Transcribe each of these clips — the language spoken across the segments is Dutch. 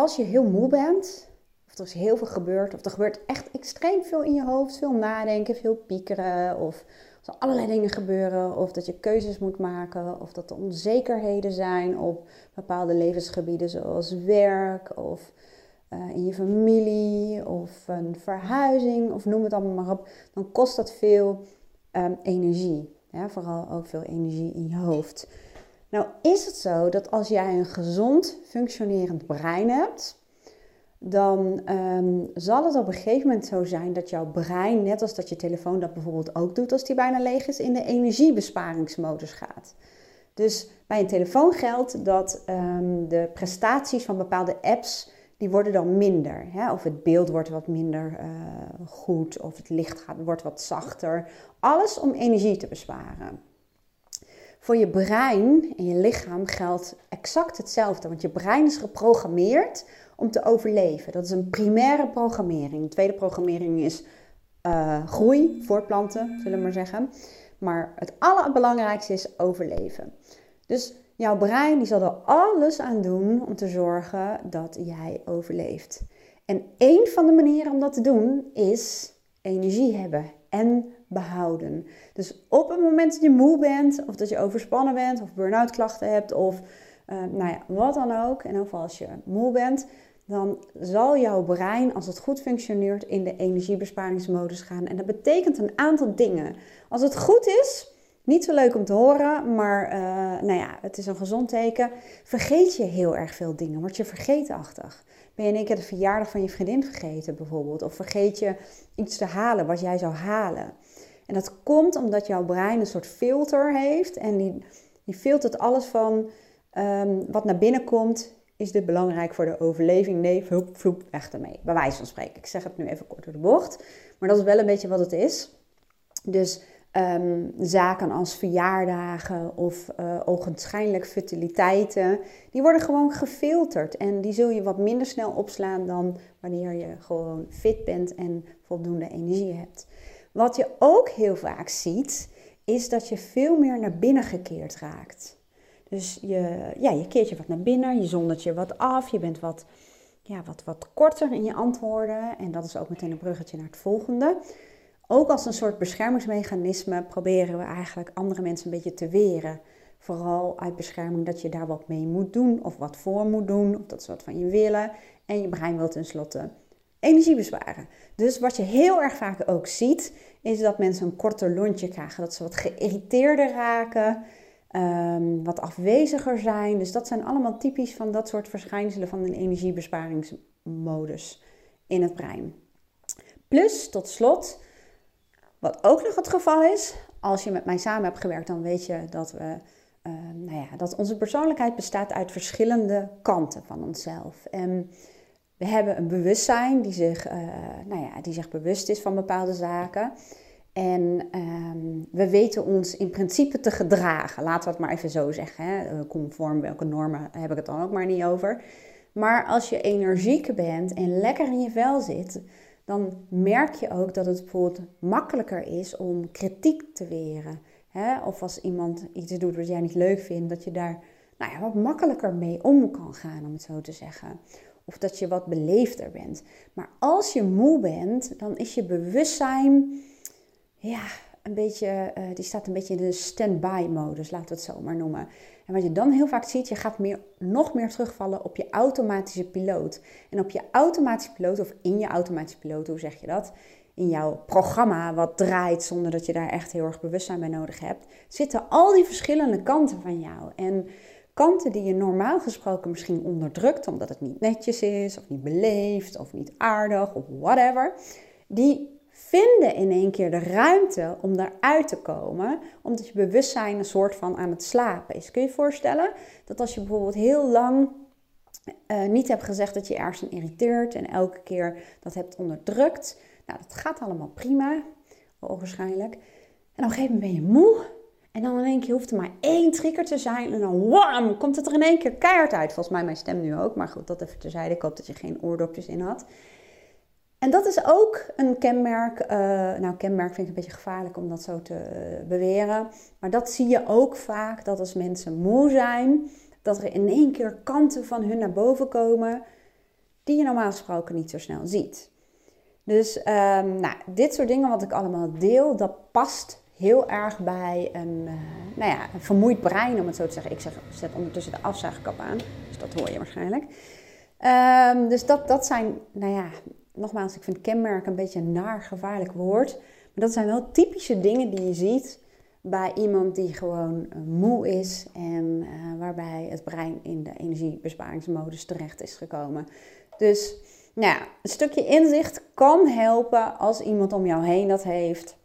als je heel moe bent, of er is heel veel gebeurd, of er gebeurt echt extreem veel in je hoofd, veel nadenken, veel piekeren, of er allerlei dingen gebeuren, of dat je keuzes moet maken, of dat er onzekerheden zijn op bepaalde levensgebieden zoals werk, of eh, in je familie, of een verhuizing, of noem het allemaal maar op, dan kost dat veel ehm, energie. Vooral ook veel energie in je hoofd. Nou is het zo dat als jij een gezond functionerend brein hebt, dan ehm, zal het op een gegeven moment zo zijn dat jouw brein, net als dat je telefoon dat bijvoorbeeld ook doet als die bijna leeg is, in de energiebesparingsmodus gaat. Dus bij een telefoon geldt dat ehm, de prestaties van bepaalde apps, die worden dan minder. Hè? Of het beeld wordt wat minder uh, goed, of het licht gaat, wordt wat zachter. Alles om energie te besparen. Voor je brein en je lichaam geldt exact hetzelfde, want je brein is geprogrammeerd om te overleven. Dat is een primaire programmering. De tweede programmering is uh, groei, voortplanten, zullen we maar zeggen. Maar het allerbelangrijkste is overleven. Dus jouw brein die zal er alles aan doen om te zorgen dat jij overleeft. En één van de manieren om dat te doen is energie hebben en behouden. Dus op het moment dat je moe bent, of dat je overspannen bent, of burn-out klachten hebt, of uh, nou ja, wat dan ook, en ook als je moe bent, dan zal jouw brein, als het goed functioneert, in de energiebesparingsmodus gaan. En dat betekent een aantal dingen. Als het goed is, niet zo leuk om te horen, maar uh, nou ja, het is een gezond teken. Vergeet je heel erg veel dingen, word je vergeetachtig. Ben je in één keer de verjaardag van je vriendin vergeten bijvoorbeeld? Of vergeet je iets te halen wat jij zou halen? En dat komt omdat jouw brein een soort filter heeft en die, die filtert alles van um, wat naar binnen komt is dit belangrijk voor de overleving? Nee, vloep, weg ermee. Bij wijze van spreken. Ik zeg het nu even kort door de bocht. Maar dat is wel een beetje wat het is. Dus um, zaken als verjaardagen of uh, ogenschijnlijk fertiliteiten, die worden gewoon gefilterd. En die zul je wat minder snel opslaan dan wanneer je gewoon fit bent en voldoende energie hebt. Wat je ook heel vaak ziet, is dat je veel meer naar binnen gekeerd raakt. Dus je, ja, je keert je wat naar binnen, je zondert je wat af, je bent wat, ja, wat, wat korter in je antwoorden. En dat is ook meteen een bruggetje naar het volgende. Ook als een soort beschermingsmechanisme proberen we eigenlijk andere mensen een beetje te weren. Vooral uit bescherming dat je daar wat mee moet doen of wat voor moet doen of dat ze wat van je willen. En je brein wil tenslotte energie besparen. Dus wat je heel erg vaak ook ziet, is dat mensen een korter lontje krijgen. Dat ze wat geïrriteerder raken. Ehm, wat afweziger zijn. Dus dat zijn allemaal typisch van dat soort verschijnselen van een energiebesparingsmodus in het brein. Plus, tot slot, wat ook nog het geval is, als je met mij samen hebt gewerkt, dan weet je dat, we, ehm, nou ja, dat onze persoonlijkheid bestaat uit verschillende kanten van onszelf. We hebben een bewustzijn die zich, uh, nou ja, die zich bewust is van bepaalde zaken. En um, we weten ons in principe te gedragen. Laten we het maar even zo zeggen. Hè? Eh, conform welke normen heb ik het dan ook maar niet over. Maar als je energiek bent en lekker in je vel zit, dan merk je ook dat het bijvoorbeeld makkelijker is om kritiek te weren. Hè? Of als iemand iets doet wat jij niet leuk vindt, dat je daar nou ja, wat makkelijker mee om kan gaan, om het zo te zeggen. Of dat je wat beleefder bent. Maar als je moe bent, dan is je bewustzijn ja, een beetje, uh, die staat een beetje in de stand-by modus, laten we het zo maar noemen. En wat je dan heel vaak ziet, je gaat meer, nog meer terugvallen op je automatische piloot. En op je automatische piloot, of in je automatische piloot, hoe zeg je dat? In jouw programma wat draait zonder dat je daar echt heel erg bewustzijn bij nodig hebt, zitten al die verschillende kanten van jou. En kanten die je normaal gesproken misschien onderdrukt omdat het niet netjes is, of niet beleefd, of niet aardig, of whatever, die vinden in één keer de ruimte om daaruit te komen, omdat je bewustzijn een soort van aan het slapen is. Kun je je voorstellen dat als je bijvoorbeeld heel lang uh, niet hebt gezegd dat je ergens aan irriteert en elke keer dat hebt onderdrukt, nou dat gaat allemaal prima, waarschijnlijk. En op een gegeven moment ben je moe en dan in één keer hoeft er maar één trigger te zijn en dan wam, komt het er in één keer keihard uit. Volgens mij mijn stem nu ook, maar goed, dat even terzijde. Ik hoop dat je geen oordopjes in had. En dat is ook een kenmerk. Uh, nou, kenmerk vind ik een beetje gevaarlijk om dat zo te uh, beweren. Maar dat zie je ook vaak, dat als mensen moe zijn, dat er in één keer kanten van hun naar boven komen. die je normaal gesproken niet zo snel ziet. Dus um, nou, dit soort dingen wat ik allemaal deel, dat past heel erg bij een, uh, nou ja, vermoeid brein, om het zo te zeggen. Ik zeg, zet ondertussen de afzuigkap aan, dus dat hoor je waarschijnlijk. Um, dus dat, dat zijn, nou ja, nogmaals, ik vind kenmerk een beetje een naar gevaarlijk woord. Maar dat zijn wel typische dingen die je ziet bij iemand die gewoon uh, moe is en uh, waarbij het brein in de energiebesparingsmodus terecht is gekomen. Dus nou een stukje inzicht kan helpen als iemand om jou heen dat heeft.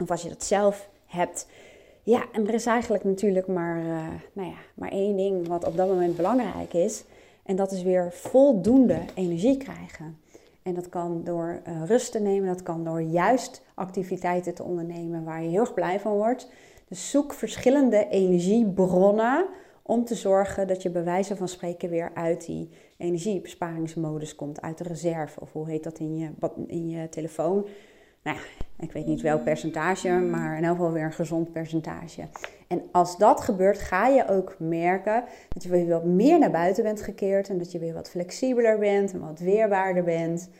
Of als je dat zelf hebt. Ja, en er is eigenlijk natuurlijk maar, uh, nou ja, maar één ding wat op dat moment belangrijk is. En dat is weer voldoende energie krijgen. En dat kan door uh, rust te nemen, dat kan door juist activiteiten te ondernemen waar je heel erg blij van wordt. Dus zoek verschillende energiebronnen om te zorgen dat je bij wijze van spreken weer uit die energiebesparingsmodus komt, uit de reserve. Of hoe heet dat in je, in je telefoon? Nou ja, ik weet niet welk percentage, maar in elk geval weer een gezond percentage. En als dat gebeurt, ga je ook merken dat je weer wat meer naar buiten bent gekeerd en dat je weer wat flexibeler bent en wat weerbaarder bent.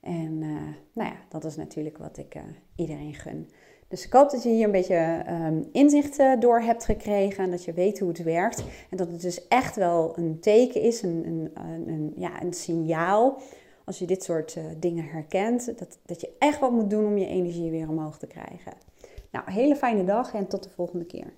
En uh, nou ja, dat is natuurlijk wat ik uh, iedereen gun. Dus ik hoop dat je hier een beetje um, inzicht uh, door hebt gekregen en dat je weet hoe het werkt. En dat het dus echt wel een teken is, een, een, een ja, een signaal als je dit soort dingen herkent, dat, dat je echt wat moet doen om je energie weer omhoog te krijgen. Nou, hele fijne dag en tot de volgende keer.